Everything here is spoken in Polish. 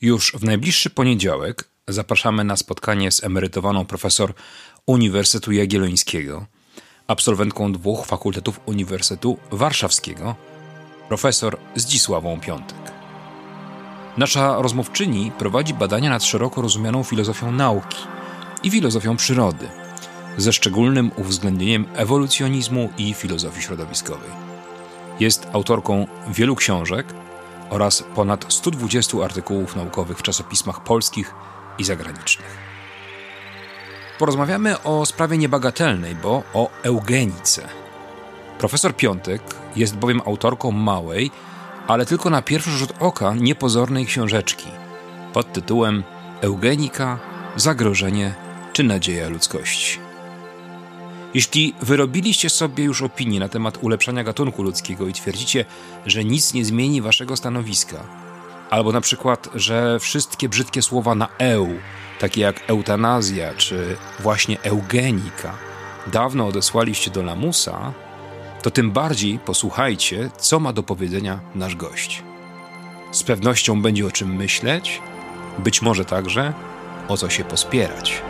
Już w najbliższy poniedziałek zapraszamy na spotkanie z emerytowaną profesor Uniwersytetu Jagiellońskiego, absolwentką dwóch fakultetów Uniwersytetu Warszawskiego, profesor Zdzisławą Piątek. Nasza rozmówczyni prowadzi badania nad szeroko rozumianą filozofią nauki i filozofią przyrody, ze szczególnym uwzględnieniem ewolucjonizmu i filozofii środowiskowej. Jest autorką wielu książek oraz ponad 120 artykułów naukowych w czasopismach polskich i zagranicznych. Porozmawiamy o sprawie niebagatelnej, bo o eugenice. Profesor Piątek jest bowiem autorką małej, ale tylko na pierwszy rzut oka niepozornej książeczki pod tytułem Eugenika, zagrożenie czy nadzieja ludzkości. Jeśli wyrobiliście sobie już opinię na temat ulepszania gatunku ludzkiego i twierdzicie, że nic nie zmieni waszego stanowiska, albo na przykład, że wszystkie brzydkie słowa na eu, takie jak eutanazja czy właśnie eugenika, dawno odesłaliście do lamusa, to tym bardziej posłuchajcie, co ma do powiedzenia nasz gość. Z pewnością będzie o czym myśleć, być może także o co się pospierać.